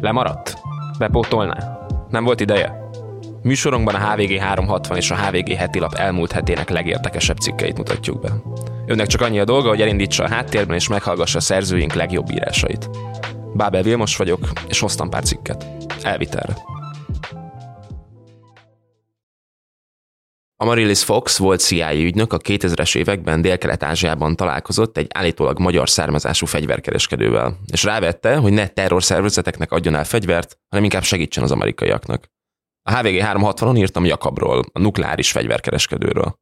Lemaradt? Bepótolná? Nem volt ideje? Műsorunkban a HVG 360 és a HVG heti lap elmúlt hetének legérdekesebb cikkeit mutatjuk be. Önnek csak annyi a dolga, hogy elindítsa a háttérben és meghallgassa a szerzőink legjobb írásait. Bábel Vilmos vagyok, és hoztam pár cikket. Elvitelre. Amarilis Fox volt CIA ügynök, a 2000-es években Dél-Kelet-Ázsiában találkozott egy állítólag magyar származású fegyverkereskedővel, és rávette, hogy ne terrorszervezeteknek adjon el fegyvert, hanem inkább segítsen az amerikaiaknak. A HVG 360-on írtam Jakabról, a nukleáris fegyverkereskedőről.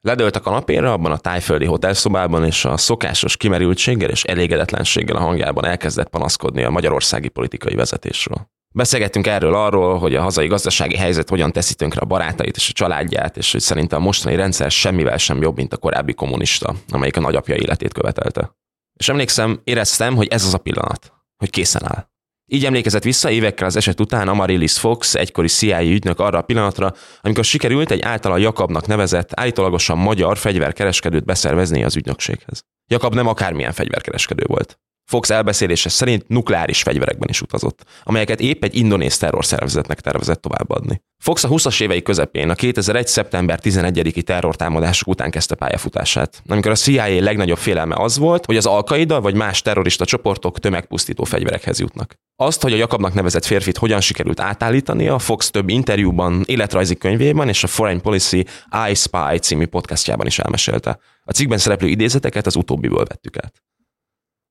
Ledölt a kanapéra abban a tájföldi hotelszobában, és a szokásos kimerültséggel és elégedetlenséggel a hangjában elkezdett panaszkodni a magyarországi politikai vezetésről. Beszélgettünk erről arról, hogy a hazai gazdasági helyzet hogyan teszi tönkre a barátait és a családját, és hogy szerintem a mostani rendszer semmivel sem jobb, mint a korábbi kommunista, amelyik a nagyapja életét követelte. És emlékszem, éreztem, hogy ez az a pillanat, hogy készen áll. Így emlékezett vissza évekkel az eset után Amaryllis Fox, egykori CIA ügynök arra a pillanatra, amikor sikerült egy általa Jakabnak nevezett, állítólagosan magyar fegyverkereskedőt beszervezni az ügynökséghez. Jakab nem akármilyen fegyverkereskedő volt. Fox elbeszélése szerint nukleáris fegyverekben is utazott, amelyeket épp egy indonéz terrorszervezetnek tervezett továbbadni. Fox a 20-as évei közepén, a 2001. szeptember 11-i terrortámadások után kezdte pályafutását, amikor a CIA legnagyobb félelme az volt, hogy az Al-Qaida vagy más terrorista csoportok tömegpusztító fegyverekhez jutnak. Azt, hogy a Jakabnak nevezett férfit hogyan sikerült átállítani, a Fox több interjúban, életrajzi könyvében és a Foreign Policy I Spy című podcastjában is elmesélte. A cikkben szereplő idézeteket az utóbbiból vettük át.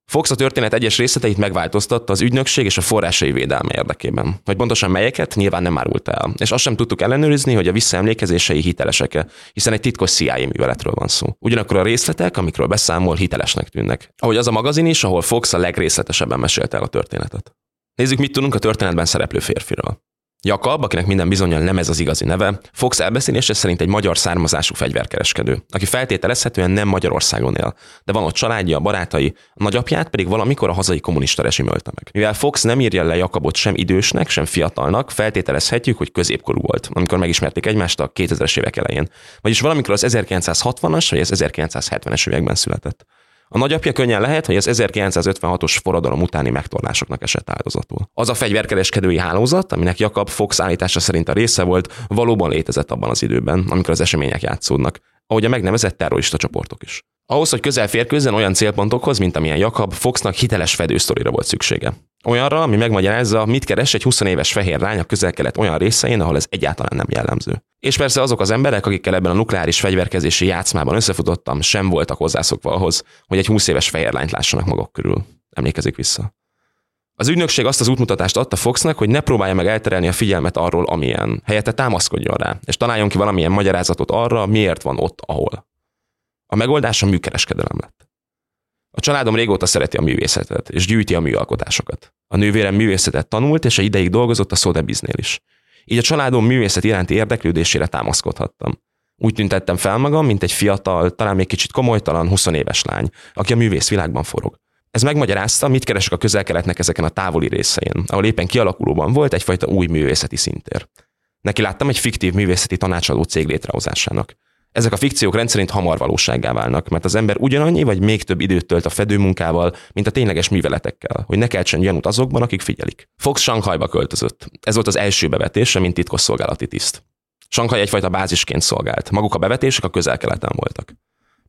Fox a történet egyes részleteit megváltoztatta az ügynökség és a forrásai védelme érdekében. Hogy pontosan melyeket, nyilván nem árult el. És azt sem tudtuk ellenőrizni, hogy a visszaemlékezései hitelesek-e, hiszen egy titkos CIA műveletről van szó. Ugyanakkor a részletek, amikről beszámol, hitelesnek tűnnek. Ahogy az a magazin is, ahol Fox a legrészletesebben mesélte el a történetet. Nézzük, mit tudunk a történetben szereplő férfiről. Jakab, akinek minden bizonyal nem ez az igazi neve, Fox elbeszélése szerint egy magyar származású fegyverkereskedő, aki feltételezhetően nem Magyarországon él, de van ott családja, barátai, a nagyapját pedig valamikor a hazai kommunista rezsim ölte meg. Mivel Fox nem írja le Jakabot sem idősnek, sem fiatalnak, feltételezhetjük, hogy középkorú volt, amikor megismerték egymást a 2000-es évek elején, vagyis valamikor az 1960-as vagy az 1970-es években született. A nagyapja könnyen lehet, hogy az 1956-os forradalom utáni megtorlásoknak esett áldozatul. Az a fegyverkereskedői hálózat, aminek Jakab Fox állítása szerint a része volt, valóban létezett abban az időben, amikor az események játszódnak, ahogy a megnevezett terrorista csoportok is. Ahhoz, hogy közel férkőzzen olyan célpontokhoz, mint amilyen Jakab, Foxnak hiteles fedősztorira volt szüksége. Olyanra, ami megmagyarázza, mit keres egy 20 éves fehér lány a közel-kelet olyan részein, ahol ez egyáltalán nem jellemző. És persze azok az emberek, akikkel ebben a nukleáris fegyverkezési játszmában összefutottam, sem voltak hozzászokva ahhoz, hogy egy 20 éves fehér lányt lássanak maguk körül. Emlékezik vissza. Az ügynökség azt az útmutatást adta Foxnak, hogy ne próbálja meg elterelni a figyelmet arról, amilyen. Helyette támaszkodjon rá, és találjon ki valamilyen magyarázatot arra, miért van ott, ahol. A megoldás a műkereskedelem lett. A családom régóta szereti a művészetet, és gyűjti a műalkotásokat. A nővérem művészetet tanult, és egy ideig dolgozott a Sotheby'snél is. Így a családom művészet iránti érdeklődésére támaszkodhattam. Úgy tüntettem fel magam, mint egy fiatal, talán még kicsit komolytalan, 20 éves lány, aki a művész világban forog. Ez megmagyarázta, mit keresek a közel-keletnek ezeken a távoli részein, ahol éppen kialakulóban volt egyfajta új művészeti szintér. Neki láttam egy fiktív művészeti tanácsadó cég létrehozásának. Ezek a fikciók rendszerint hamar valósággá válnak, mert az ember ugyanannyi vagy még több időt tölt a fedőmunkával, mint a tényleges műveletekkel, hogy ne keltsen gyanút azokban, akik figyelik. Fox Sanghajba költözött. Ez volt az első bevetése, mint titkosszolgálati tiszt. Sanghaj egyfajta bázisként szolgált, maguk a bevetések a közel-keleten voltak.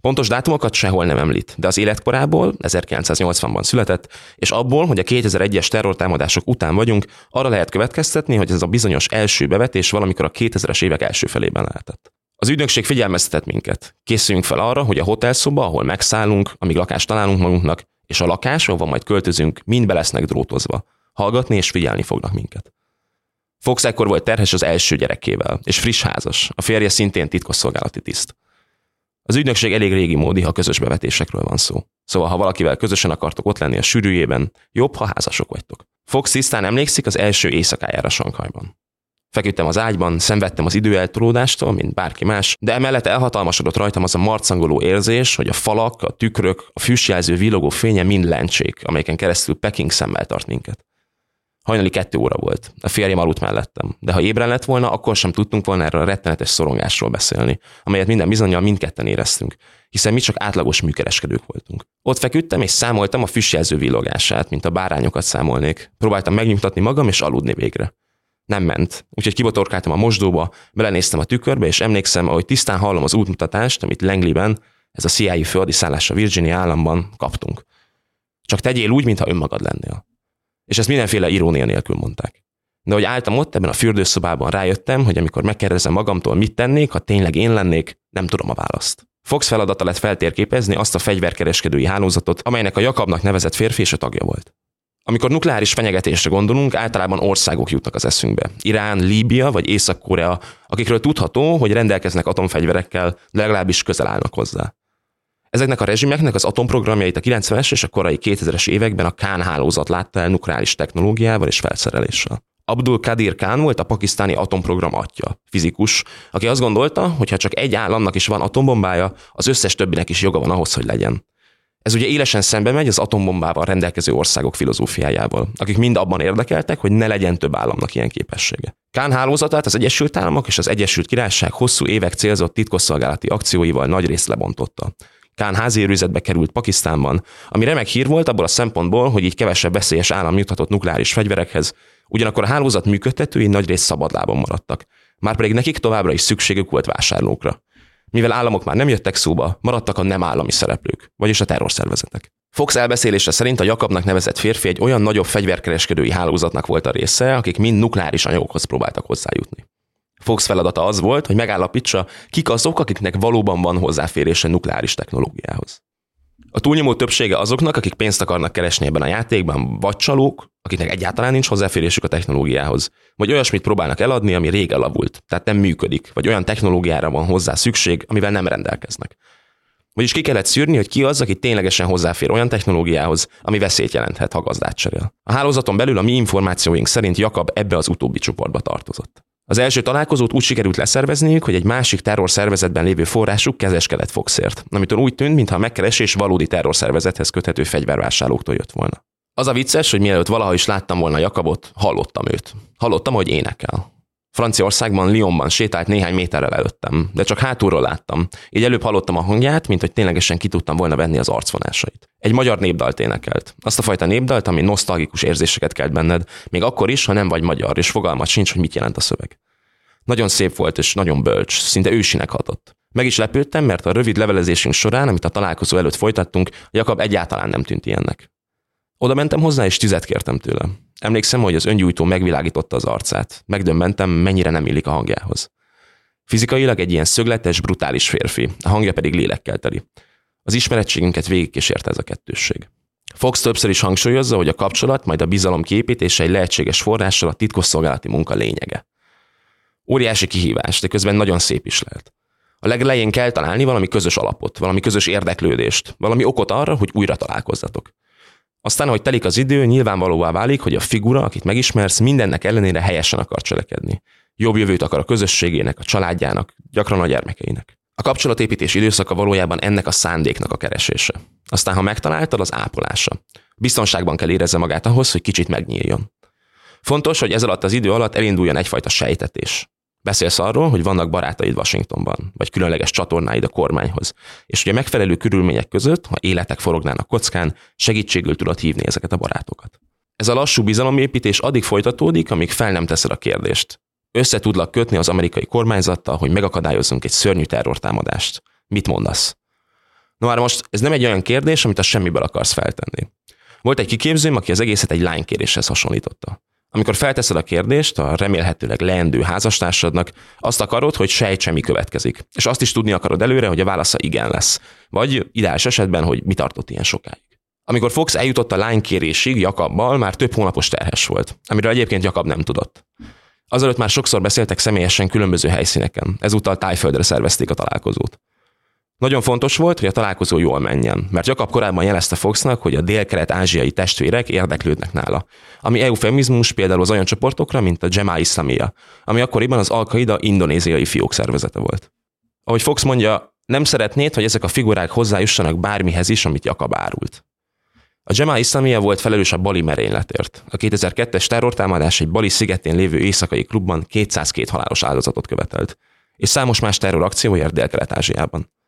Pontos dátumokat sehol nem említ, de az életkorából 1980-ban született, és abból, hogy a 2001-es terrortámadások után vagyunk, arra lehet következtetni, hogy ez a bizonyos első bevetés valamikor a 2000-es évek első felében lehetett. Az ügynökség figyelmeztetett minket. Készüljünk fel arra, hogy a hotelszoba, ahol megszállunk, amíg lakást találunk magunknak, és a lakás, ahova majd költözünk, mind be lesznek drótozva. Hallgatni és figyelni fognak minket. Fox ekkor volt terhes az első gyerekével, és friss házas, a férje szintén titkosszolgálati tiszt. Az ügynökség elég régi módi, ha közös bevetésekről van szó. Szóval, ha valakivel közösen akartok ott lenni a sűrűjében, jobb, ha házasok vagytok. Fox tisztán emlékszik az első éjszakájára Sankhajban. Feküdtem az ágyban, szenvedtem az időeltolódástól, mint bárki más, de emellett elhatalmasodott rajtam az a marcangoló érzés, hogy a falak, a tükrök, a füstjelző villogó fénye mind lencsék, amelyeken keresztül Peking szemmel tart minket. Hajnali kettő óra volt. A férjem aludt mellettem. De ha ébren lett volna, akkor sem tudtunk volna erről a rettenetes szorongásról beszélni, amelyet minden bizonyal mindketten éreztünk, hiszen mi csak átlagos műkereskedők voltunk. Ott feküdtem és számoltam a füstjelző villogását, mint a bárányokat számolnék. Próbáltam megnyugtatni magam és aludni végre. Nem ment, úgyhogy kibotorkáltam a mosdóba, belenéztem a tükörbe, és emlékszem, ahogy tisztán hallom az útmutatást, amit Langleyben, ez a CIA földi szállása Virginia államban kaptunk. Csak tegyél úgy, mintha önmagad lennél. És ezt mindenféle irónia nélkül mondták. De hogy álltam ott ebben a fürdőszobában, rájöttem, hogy amikor megkérdezem magamtól, mit tennék, ha tényleg én lennék, nem tudom a választ. Fox feladata lett feltérképezni azt a fegyverkereskedői hálózatot, amelynek a Jakabnak nevezett férfi és a tagja volt. Amikor nukleáris fenyegetésre gondolunk, általában országok jutnak az eszünkbe. Irán, Líbia vagy Észak-Korea, akikről tudható, hogy rendelkeznek atomfegyverekkel, de legalábbis közel állnak hozzá. Ezeknek a rezsimeknek az atomprogramjait a 90-es és a korai 2000-es években a Kán hálózat látta el nukleáris technológiával és felszereléssel. Abdul Kadir Khan volt a pakisztáni atomprogram atya, fizikus, aki azt gondolta, hogy ha csak egy államnak is van atombombája, az összes többinek is joga van ahhoz, hogy legyen. Ez ugye élesen szembe megy az atombombával rendelkező országok filozófiájával, akik mind abban érdekeltek, hogy ne legyen több államnak ilyen képessége. Kán hálózatát az Egyesült Államok és az Egyesült Királyság hosszú évek célzott titkosszolgálati akcióival nagy részt lebontotta. Kán házérőzetbe került Pakisztánban, ami remek hír volt abból a szempontból, hogy így kevesebb veszélyes állam juthatott nukleáris fegyverekhez, ugyanakkor a hálózat működtetői nagy rész szabadlábon maradtak. Márpedig nekik továbbra is szükségük volt vásárlókra. Mivel államok már nem jöttek szóba, maradtak a nem állami szereplők, vagyis a terrorszervezetek. Fox elbeszélése szerint a Jakabnak nevezett férfi egy olyan nagyobb fegyverkereskedői hálózatnak volt a része, akik mind nukleáris anyagokhoz próbáltak hozzájutni. Fox feladata az volt, hogy megállapítsa, kik azok, akiknek valóban van hozzáférése nukleáris technológiához. A túlnyomó többsége azoknak, akik pénzt akarnak keresni ebben a játékban, vagy csalók, akiknek egyáltalán nincs hozzáférésük a technológiához, vagy olyasmit próbálnak eladni, ami rég elavult, tehát nem működik, vagy olyan technológiára van hozzá szükség, amivel nem rendelkeznek. Vagyis ki kellett szűrni, hogy ki az, aki ténylegesen hozzáfér olyan technológiához, ami veszélyt jelenthet, ha gazdát cserél. A hálózaton belül a mi információink szerint Jakab ebbe az utóbbi csoportba tartozott. Az első találkozót úgy sikerült leszervezniük, hogy egy másik terrorszervezetben lévő forrásuk kezeskedett Foxért, amitől úgy tűnt, mintha a megkeresés valódi terrorszervezethez köthető fegyvervásárlóktól jött volna. Az a vicces, hogy mielőtt valaha is láttam volna Jakabot, hallottam őt. Hallottam, hogy énekel. Franciaországban, Lyonban sétált néhány méterrel előttem, de csak hátulról láttam. Így előbb hallottam a hangját, mint hogy ténylegesen ki tudtam volna venni az arcvonásait. Egy magyar népdalt énekelt. Azt a fajta népdalt, ami nosztalgikus érzéseket kelt benned, még akkor is, ha nem vagy magyar, és fogalmat sincs, hogy mit jelent a szöveg. Nagyon szép volt, és nagyon bölcs, szinte ősinek hatott. Meg is lepődtem, mert a rövid levelezésünk során, amit a találkozó előtt folytattunk, Jakab egyáltalán nem tűnt ilyennek. Oda mentem hozzá, és tüzet kértem tőle. Emlékszem, hogy az öngyújtó megvilágította az arcát. Megdömmentem, mennyire nem illik a hangjához. Fizikailag egy ilyen szögletes, brutális férfi, a hangja pedig lélekkel teli. Az ismerettségünket végigkísérte ez a kettősség. Fox többször is hangsúlyozza, hogy a kapcsolat, majd a bizalom képítése egy lehetséges forrással a titkosszolgálati munka lényege. Óriási kihívás, de közben nagyon szép is lehet. A legelején kell találni valami közös alapot, valami közös érdeklődést, valami okot arra, hogy újra találkozzatok. Aztán, hogy telik az idő, nyilvánvalóvá válik, hogy a figura, akit megismersz, mindennek ellenére helyesen akar cselekedni. Jobb jövőt akar a közösségének, a családjának, gyakran a gyermekeinek. A kapcsolatépítés időszaka valójában ennek a szándéknak a keresése. Aztán, ha megtaláltad, az ápolása. Biztonságban kell érezze magát ahhoz, hogy kicsit megnyíljon. Fontos, hogy ez alatt az idő alatt elinduljon egyfajta sejtetés. Beszélsz arról, hogy vannak barátaid Washingtonban, vagy különleges csatornáid a kormányhoz, és hogy a megfelelő körülmények között, ha életek forognának kockán, segítségül tudod hívni ezeket a barátokat. Ez a lassú bizalomépítés addig folytatódik, amíg fel nem teszed a kérdést. Össze tudlak kötni az amerikai kormányzattal, hogy megakadályozzunk egy szörnyű terrortámadást. Mit mondasz? No már most ez nem egy olyan kérdés, amit a semmiből akarsz feltenni. Volt egy kiképzőm, aki az egészet egy lánykéréshez hasonlította. Amikor felteszed a kérdést a remélhetőleg leendő házastársadnak, azt akarod, hogy sejtse, mi következik. És azt is tudni akarod előre, hogy a válasza igen lesz. Vagy ideális esetben, hogy mi tartott ilyen sokáig. Amikor Fox eljutott a lánykérésig Jakabbal, már több hónapos terhes volt, amiről egyébként Jakab nem tudott. Azelőtt már sokszor beszéltek személyesen különböző helyszíneken, ezúttal tájföldre szervezték a találkozót. Nagyon fontos volt, hogy a találkozó jól menjen, mert Jakab korábban jelezte Foxnak, hogy a dél-kelet-ázsiai testvérek érdeklődnek nála, ami eufemizmus például az olyan csoportokra, mint a Jema Islamia, ami akkoriban az Al-Qaida indonéziai fiók szervezete volt. Ahogy Fox mondja, nem szeretnéd, hogy ezek a figurák hozzájussanak bármihez is, amit Jakab árult. A Jamal Islamia volt felelős a Bali merényletért. A 2002-es terrortámadás egy Bali szigetén lévő éjszakai klubban 202 halálos áldozatot követelt, és számos más terrorakcióért Dél-Kelet-Ázsiában.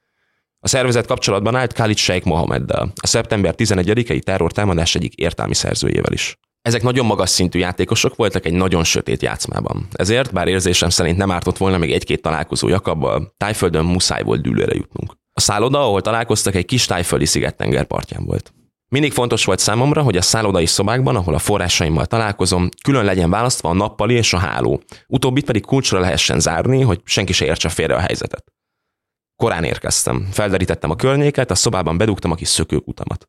A szervezet kapcsolatban állt Khalid Sheikh Mohameddel, a szeptember 11-i terrortámadás egyik értelmi szerzőjével is. Ezek nagyon magas szintű játékosok voltak egy nagyon sötét játszmában. Ezért, bár érzésem szerint nem ártott volna még egy-két találkozó Jakabbal, Tájföldön muszáj volt dűlőre jutnunk. A szálloda, ahol találkoztak, egy kis tájföldi szigettenger partján volt. Mindig fontos volt számomra, hogy a szállodai szobákban, ahol a forrásaimmal találkozom, külön legyen választva a nappali és a háló. Utóbbit pedig kulcsra lehessen zárni, hogy senki se értse félre a helyzetet. Korán érkeztem. Felderítettem a környéket, a szobában bedugtam a kis szökőkutamat.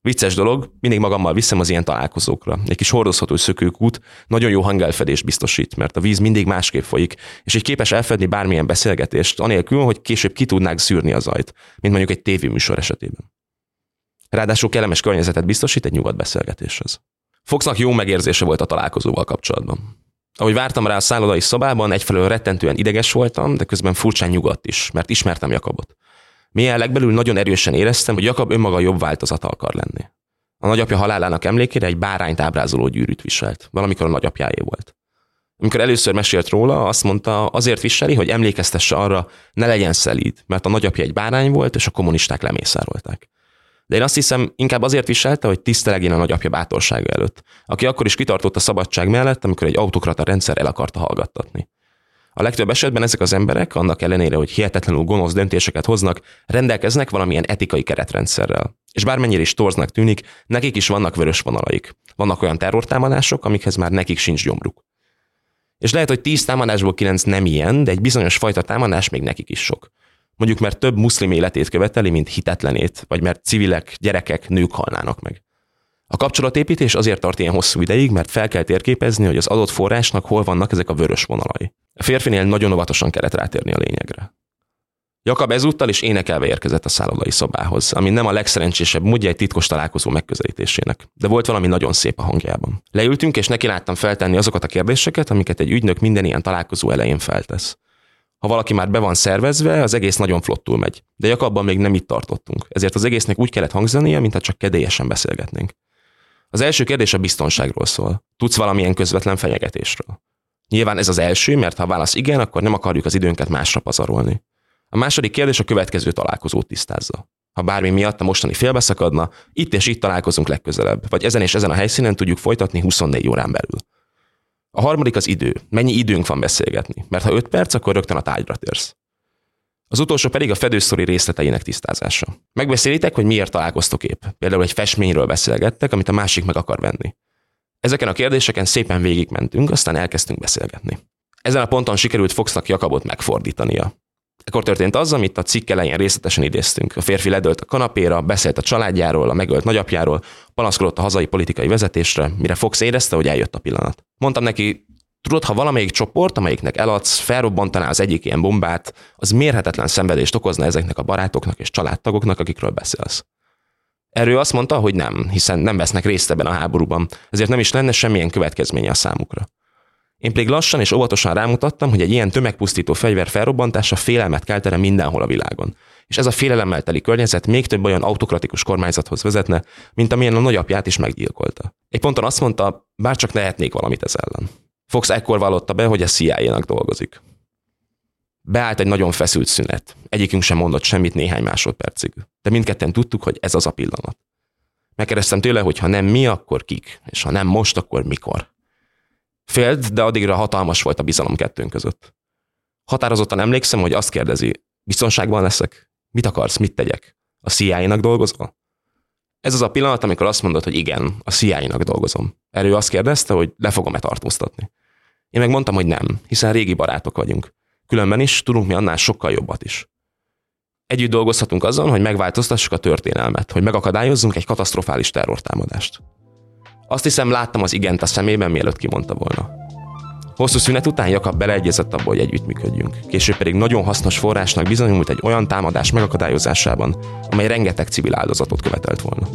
Vicces dolog, mindig magammal viszem az ilyen találkozókra. Egy kis hordozható szökőkút nagyon jó hangelfedés biztosít, mert a víz mindig másképp folyik, és így képes elfedni bármilyen beszélgetést, anélkül, hogy később ki tudnák szűrni az ajt, mint mondjuk egy tévéműsor esetében. Ráadásul kellemes környezetet biztosít egy nyugodt beszélgetéshez. Foxnak jó megérzése volt a találkozóval kapcsolatban. Ahogy vártam rá a szállodai szobában, egyfelől rettentően ideges voltam, de közben furcsán nyugodt is, mert ismertem Jakabot. Milyen legbelül nagyon erősen éreztem, hogy Jakab önmaga jobb változata akar lenni. A nagyapja halálának emlékére egy bárányt ábrázoló gyűrűt viselt, valamikor a nagyapjáé volt. Amikor először mesélt róla, azt mondta, azért viseli, hogy emlékeztesse arra, ne legyen szelíd, mert a nagyapja egy bárány volt, és a kommunisták lemészárolták. De én azt hiszem, inkább azért viselte, hogy tisztelegjen a nagyapja bátorsága előtt, aki akkor is kitartott a szabadság mellett, amikor egy autokrata rendszer el akarta hallgattatni. A legtöbb esetben ezek az emberek, annak ellenére, hogy hihetetlenül gonosz döntéseket hoznak, rendelkeznek valamilyen etikai keretrendszerrel. És bármennyire is torznak tűnik, nekik is vannak vörös vonalaik. Vannak olyan terrortámadások, amikhez már nekik sincs gyomruk. És lehet, hogy tíz támadásból kilenc nem ilyen, de egy bizonyos fajta támadás még nekik is sok. Mondjuk mert több muszlim életét követeli, mint hitetlenét, vagy mert civilek, gyerekek, nők halnának meg. A kapcsolatépítés azért tart ilyen hosszú ideig, mert fel kell térképezni, hogy az adott forrásnak hol vannak ezek a vörös vonalai. A férfinél nagyon óvatosan kellett rátérni a lényegre. Jakab ezúttal is énekelve érkezett a szállodai szobához, ami nem a legszerencsésebb módja egy titkos találkozó megközelítésének, de volt valami nagyon szép a hangjában. Leültünk, és neki láttam feltenni azokat a kérdéseket, amiket egy ügynök minden ilyen találkozó elején feltesz. Ha valaki már be van szervezve, az egész nagyon flottul megy. De Jakabban még nem itt tartottunk, ezért az egésznek úgy kellett hangzania, mintha csak kedélyesen beszélgetnénk. Az első kérdés a biztonságról szól. Tudsz valamilyen közvetlen fenyegetésről? Nyilván ez az első, mert ha a válasz igen, akkor nem akarjuk az időnket másra pazarolni. A második kérdés a következő találkozót tisztázza. Ha bármi miatt a mostani félbeszakadna, itt és itt találkozunk legközelebb, vagy ezen és ezen a helyszínen tudjuk folytatni 24 órán belül. A harmadik az idő. Mennyi időnk van beszélgetni? Mert ha 5 perc, akkor rögtön a tárgyra térsz. Az utolsó pedig a fedősztori részleteinek tisztázása. Megbeszélitek, hogy miért találkoztok épp. Például egy festményről beszélgettek, amit a másik meg akar venni. Ezeken a kérdéseken szépen végigmentünk, aztán elkezdtünk beszélgetni. Ezen a ponton sikerült Foxnak Jakabot megfordítania. Ekkor történt az, amit a cikk elején részletesen idéztünk. A férfi ledölt a kanapéra, beszélt a családjáról, a megölt nagyapjáról, panaszkodott a hazai politikai vezetésre, mire Fox érezte, hogy eljött a pillanat. Mondtam neki, tudod, ha valamelyik csoport, amelyiknek eladsz, felrobbantaná az egyik ilyen bombát, az mérhetetlen szenvedést okozna ezeknek a barátoknak és családtagoknak, akikről beszélsz. Erről azt mondta, hogy nem, hiszen nem vesznek részt ebben a háborúban, ezért nem is lenne semmilyen következménye a számukra. Én pedig lassan és óvatosan rámutattam, hogy egy ilyen tömegpusztító fegyver felrobbantása félelmet keltene mindenhol a világon. És ez a félelemmel teli környezet még több olyan autokratikus kormányzathoz vezetne, mint amilyen a nagyapját is meggyilkolta. Egy ponton azt mondta, bár csak lehetnék valamit ez ellen. Fox ekkor vallotta be, hogy a CIA-nak dolgozik. Beállt egy nagyon feszült szünet. Egyikünk sem mondott semmit néhány másodpercig. De mindketten tudtuk, hogy ez az a pillanat. Megkérdeztem tőle, hogy ha nem mi, akkor kik, és ha nem most, akkor mikor. Félt, de addigra hatalmas volt a bizalom kettőnk között. Határozottan emlékszem, hogy azt kérdezi, biztonságban leszek? Mit akarsz, mit tegyek? A CIA-nak dolgozol? Ez az a pillanat, amikor azt mondod, hogy igen, a CIA-nak dolgozom. Erő azt kérdezte, hogy le fogom-e tartóztatni. Én meg mondtam, hogy nem, hiszen régi barátok vagyunk. Különben is tudunk mi annál sokkal jobbat is. Együtt dolgozhatunk azon, hogy megváltoztassuk a történelmet, hogy megakadályozzunk egy katasztrofális terrortámadást. Azt hiszem, láttam az igent a szemében, mielőtt kimondta volna. Hosszú szünet után Jakab beleegyezett abba, hogy együttműködjünk. Később pedig nagyon hasznos forrásnak bizonyult egy olyan támadás megakadályozásában, amely rengeteg civil áldozatot követelt volna.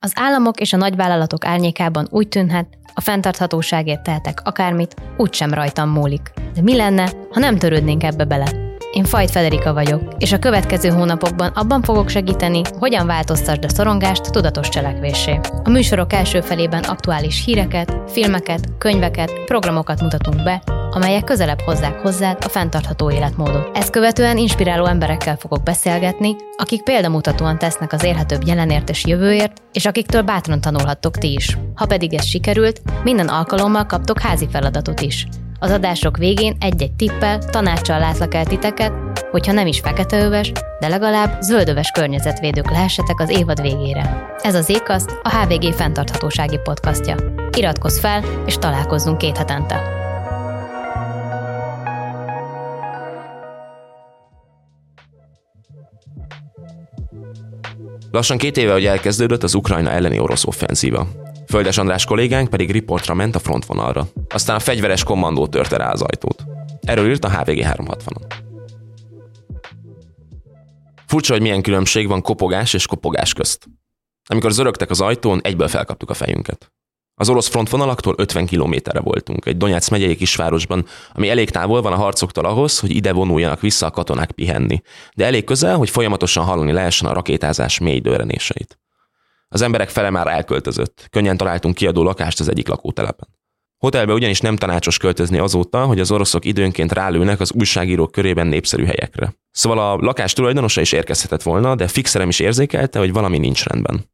Az államok és a nagyvállalatok árnyékában úgy tűnhet, a fenntarthatóságért tehetek akármit, úgysem rajtam múlik. De mi lenne, ha nem törődnénk ebbe bele? Én Fajt Federika vagyok, és a következő hónapokban abban fogok segíteni, hogyan változtasd a szorongást tudatos cselekvésé. A műsorok első felében aktuális híreket, filmeket, könyveket, programokat mutatunk be, amelyek közelebb hozzák hozzád a fenntartható életmódot. Ezt követően inspiráló emberekkel fogok beszélgetni, akik példamutatóan tesznek az élhetőbb jelenért és jövőért, és akiktől bátran tanulhattok ti is. Ha pedig ez sikerült, minden alkalommal kaptok házi feladatot is. Az adások végén egy-egy tippel, tanácssal látlak el titeket, hogyha nem is feketeöves, de legalább zöldöves környezetvédők lehessetek az évad végére. Ez az Ékaszt, a HVG fenntarthatósági podcastja. Iratkozz fel, és találkozzunk két hetente. Lassan két éve, hogy elkezdődött az Ukrajna elleni orosz offenzíva. Földes András kollégánk pedig riportra ment a frontvonalra. Aztán a fegyveres kommandó törte rá az ajtót. Erről írt a HVG 360-on. Furcsa, hogy milyen különbség van kopogás és kopogás közt. Amikor zörögtek az ajtón, egyből felkaptuk a fejünket. Az orosz frontvonalaktól 50 kilométerre voltunk, egy Donetsz megyei kisvárosban, ami elég távol van a harcoktól ahhoz, hogy ide vonuljanak vissza a katonák pihenni, de elég közel, hogy folyamatosan hallani lehessen a rakétázás mély dőrenéseit. Az emberek fele már elköltözött, könnyen találtunk kiadó lakást az egyik lakótelepen. Hotelbe ugyanis nem tanácsos költözni azóta, hogy az oroszok időnként rálőnek az újságírók körében népszerű helyekre. Szóval a lakás tulajdonosa is érkezhetett volna, de fixerem is érzékelte, hogy valami nincs rendben.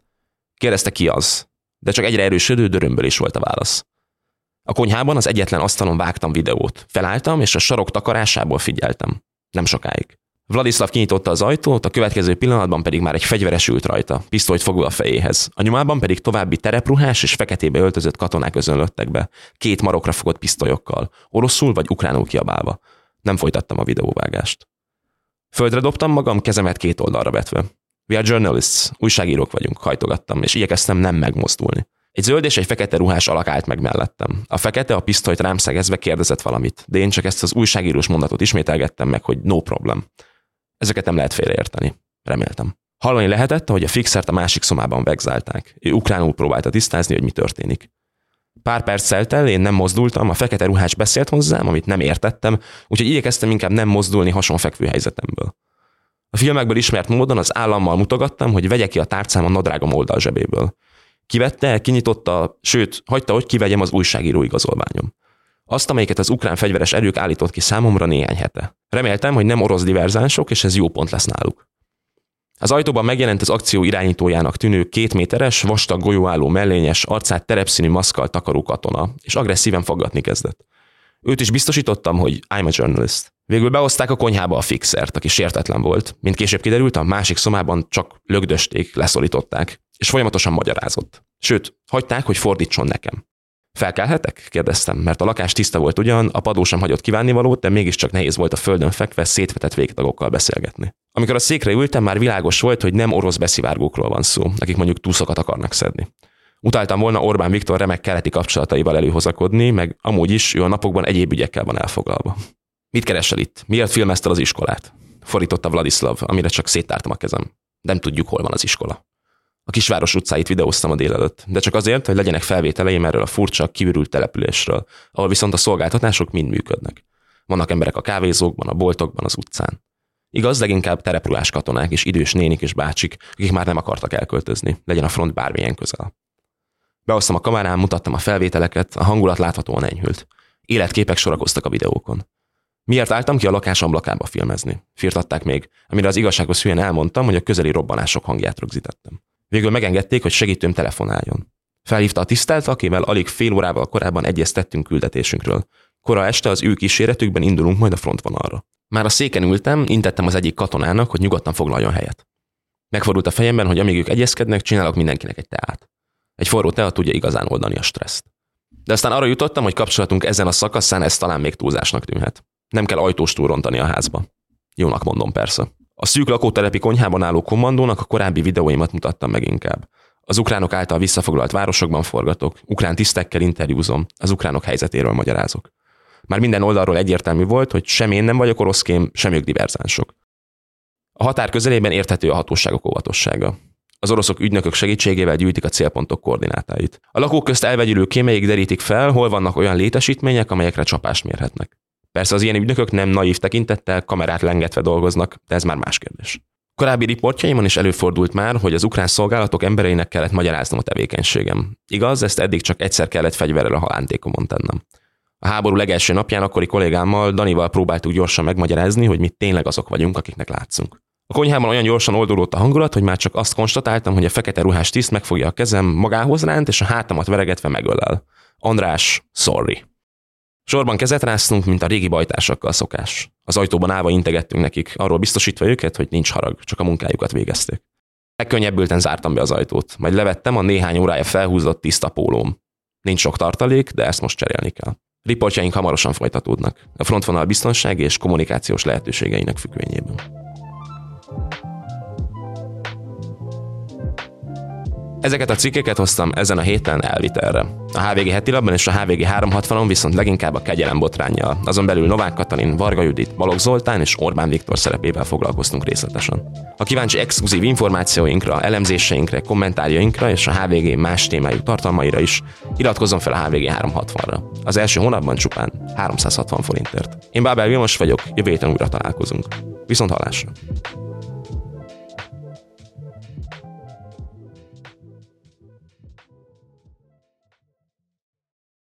Kérdezte ki az, de csak egyre erősödő dörömből is volt a válasz. A konyhában az egyetlen asztalon vágtam videót. Felálltam, és a sarok takarásából figyeltem. Nem sokáig. Vladislav kinyitotta az ajtót, a következő pillanatban pedig már egy fegyveres ült rajta, pisztolyt fogva a fejéhez. A nyomában pedig további terepruhás és feketébe öltözött katonák özönlöttek be, két marokra fogott pisztolyokkal, oroszul vagy ukránul kiabálva. Nem folytattam a videóvágást. Földre dobtam magam, kezemet két oldalra vetve. We are journalists, újságírók vagyunk, hajtogattam, és igyekeztem nem megmozdulni. Egy zöld és egy fekete ruhás alak állt meg mellettem. A fekete a pisztolyt rám szegezve kérdezett valamit, de én csak ezt az újságírós mondatot ismételgettem meg, hogy no problem. Ezeket nem lehet félreérteni. Reméltem. Hallani lehetett, hogy a fixert a másik szomában vegzálták. Ő ukránul próbálta tisztázni, hogy mi történik. Pár perc el, én nem mozdultam, a fekete ruhás beszélt hozzám, amit nem értettem, úgyhogy igyekeztem inkább nem mozdulni hasonfekvő helyzetemből. A filmekből ismert módon az állammal mutogattam, hogy vegye ki a tárcám a nadrágom oldal zsebéből. Kivette, kinyitotta, sőt, hagyta, hogy kivegyem az újságíró igazolványom. Azt, amelyiket az ukrán fegyveres erők állított ki számomra néhány hete. Reméltem, hogy nem orosz diverzánsok, és ez jó pont lesz náluk. Az ajtóban megjelent az akció irányítójának tűnő két méteres, vastag golyóálló mellényes, arcát terepszínű maszkal takaró katona, és agresszíven faggatni kezdett. Őt is biztosítottam, hogy I'm a journalist. Végül behozták a konyhába a fixert, aki sértetlen volt. Mint később kiderült, a másik szomában csak lögdösték, leszorították, és folyamatosan magyarázott. Sőt, hagyták, hogy fordítson nekem. Felkelhetek? kérdeztem, mert a lakás tiszta volt ugyan, a padó sem hagyott valót, de mégiscsak nehéz volt a földön fekve szétvetett végtagokkal beszélgetni. Amikor a székre ültem, már világos volt, hogy nem orosz beszivárgókról van szó, akik mondjuk túszokat akarnak szedni. Utáltam volna Orbán Viktor remek keleti kapcsolataival előhozakodni, meg amúgy is ő a napokban egyéb ügyekkel van elfoglalva. Mit keresel itt? Miért filmezted az iskolát? Forította Vladislav, amire csak széttártam a kezem. Nem tudjuk, hol van az iskola. A kisváros utcáit videóztam a délelőtt, de csak azért, hogy legyenek felvételeim erről a furcsa, kiürült településről, ahol viszont a szolgáltatások mind működnek. Vannak emberek a kávézókban, a boltokban, az utcán. Igaz, leginkább tereprulás katonák és idős nénik és bácsik, akik már nem akartak elköltözni, legyen a front bármilyen közel. Behoztam a kamerám, mutattam a felvételeket, a hangulat láthatóan enyhült. Életképek sorakoztak a videókon. Miért álltam ki a lakás ablakába filmezni? Firtatták még, amire az igazságos hülyen elmondtam, hogy a közeli robbanások hangját rögzítettem. Végül megengedték, hogy segítőm telefonáljon. Felhívta a tisztelt, akivel alig fél órával korábban egyeztettünk küldetésünkről. Kora este az ő kíséretükben indulunk majd a frontvonalra. Már a széken ültem, intettem az egyik katonának, hogy nyugodtan foglaljon helyet. Megfordult a fejemben, hogy amíg ők egyezkednek, csinálok mindenkinek egy teát. Egy forró tea tudja igazán oldani a stresszt. De aztán arra jutottam, hogy kapcsolatunk ezen a szakaszán ez talán még túlzásnak tűnhet. Nem kell ajtós rontani a házba. Jónak mondom persze. A szűk lakótelepi konyhában álló kommandónak a korábbi videóimat mutattam meg inkább. Az ukránok által visszafoglalt városokban forgatok, ukrán tisztekkel interjúzom, az ukránok helyzetéről magyarázok. Már minden oldalról egyértelmű volt, hogy sem én nem vagyok oroszkém, sem ők diverzánsok. A határ közelében érthető a hatóságok óvatossága. Az oroszok ügynökök segítségével gyűjtik a célpontok koordinátáit. A lakók közt elvegyülő kémeik derítik fel, hol vannak olyan létesítmények, amelyekre csapást mérhetnek. Persze az ilyen ügynökök nem naív tekintettel kamerát lengetve dolgoznak, de ez már más kérdés. Korábbi riportjaimon is előfordult már, hogy az ukrán szolgálatok embereinek kellett magyaráznom a tevékenységem. Igaz, ezt eddig csak egyszer kellett fegyverrel a halántékomon tennem. A háború legelső napján akkori kollégámmal, Danival próbáltuk gyorsan megmagyarázni, hogy mi tényleg azok vagyunk, akiknek látszunk. A konyhában olyan gyorsan oldódott a hangulat, hogy már csak azt konstatáltam, hogy a fekete ruhás tiszt megfogja a kezem, magához ránt, és a hátamat veregetve megölel. András, sorry. Sorban kezet ráztunk, mint a régi bajtársakkal szokás. Az ajtóban állva integettünk nekik, arról biztosítva őket, hogy nincs harag, csak a munkájukat végezték. Megkönnyebbülten zártam be az ajtót, majd levettem a néhány órája felhúzott tiszta pólóm. Nincs sok tartalék, de ezt most cserélni kell. Riportjaink hamarosan folytatódnak, a frontvonal biztonsági és kommunikációs lehetőségeinek függvényében. Ezeket a cikkeket hoztam ezen a héten elvitelre. A HVG heti labban és a HVG 360-on viszont leginkább a kegyelem botrányjal. Azon belül Novák Katalin, Varga Judit, Balogh Zoltán és Orbán Viktor szerepével foglalkoztunk részletesen. Ha kíváncsi exkluzív információinkra, elemzéseinkre, kommentárjainkra és a HVG más témájú tartalmaira is, iratkozzon fel a HVG 360-ra. Az első hónapban csupán 360 forintért. Én Bábel Vilmos vagyok, jövő héten újra találkozunk. Viszont hallásra!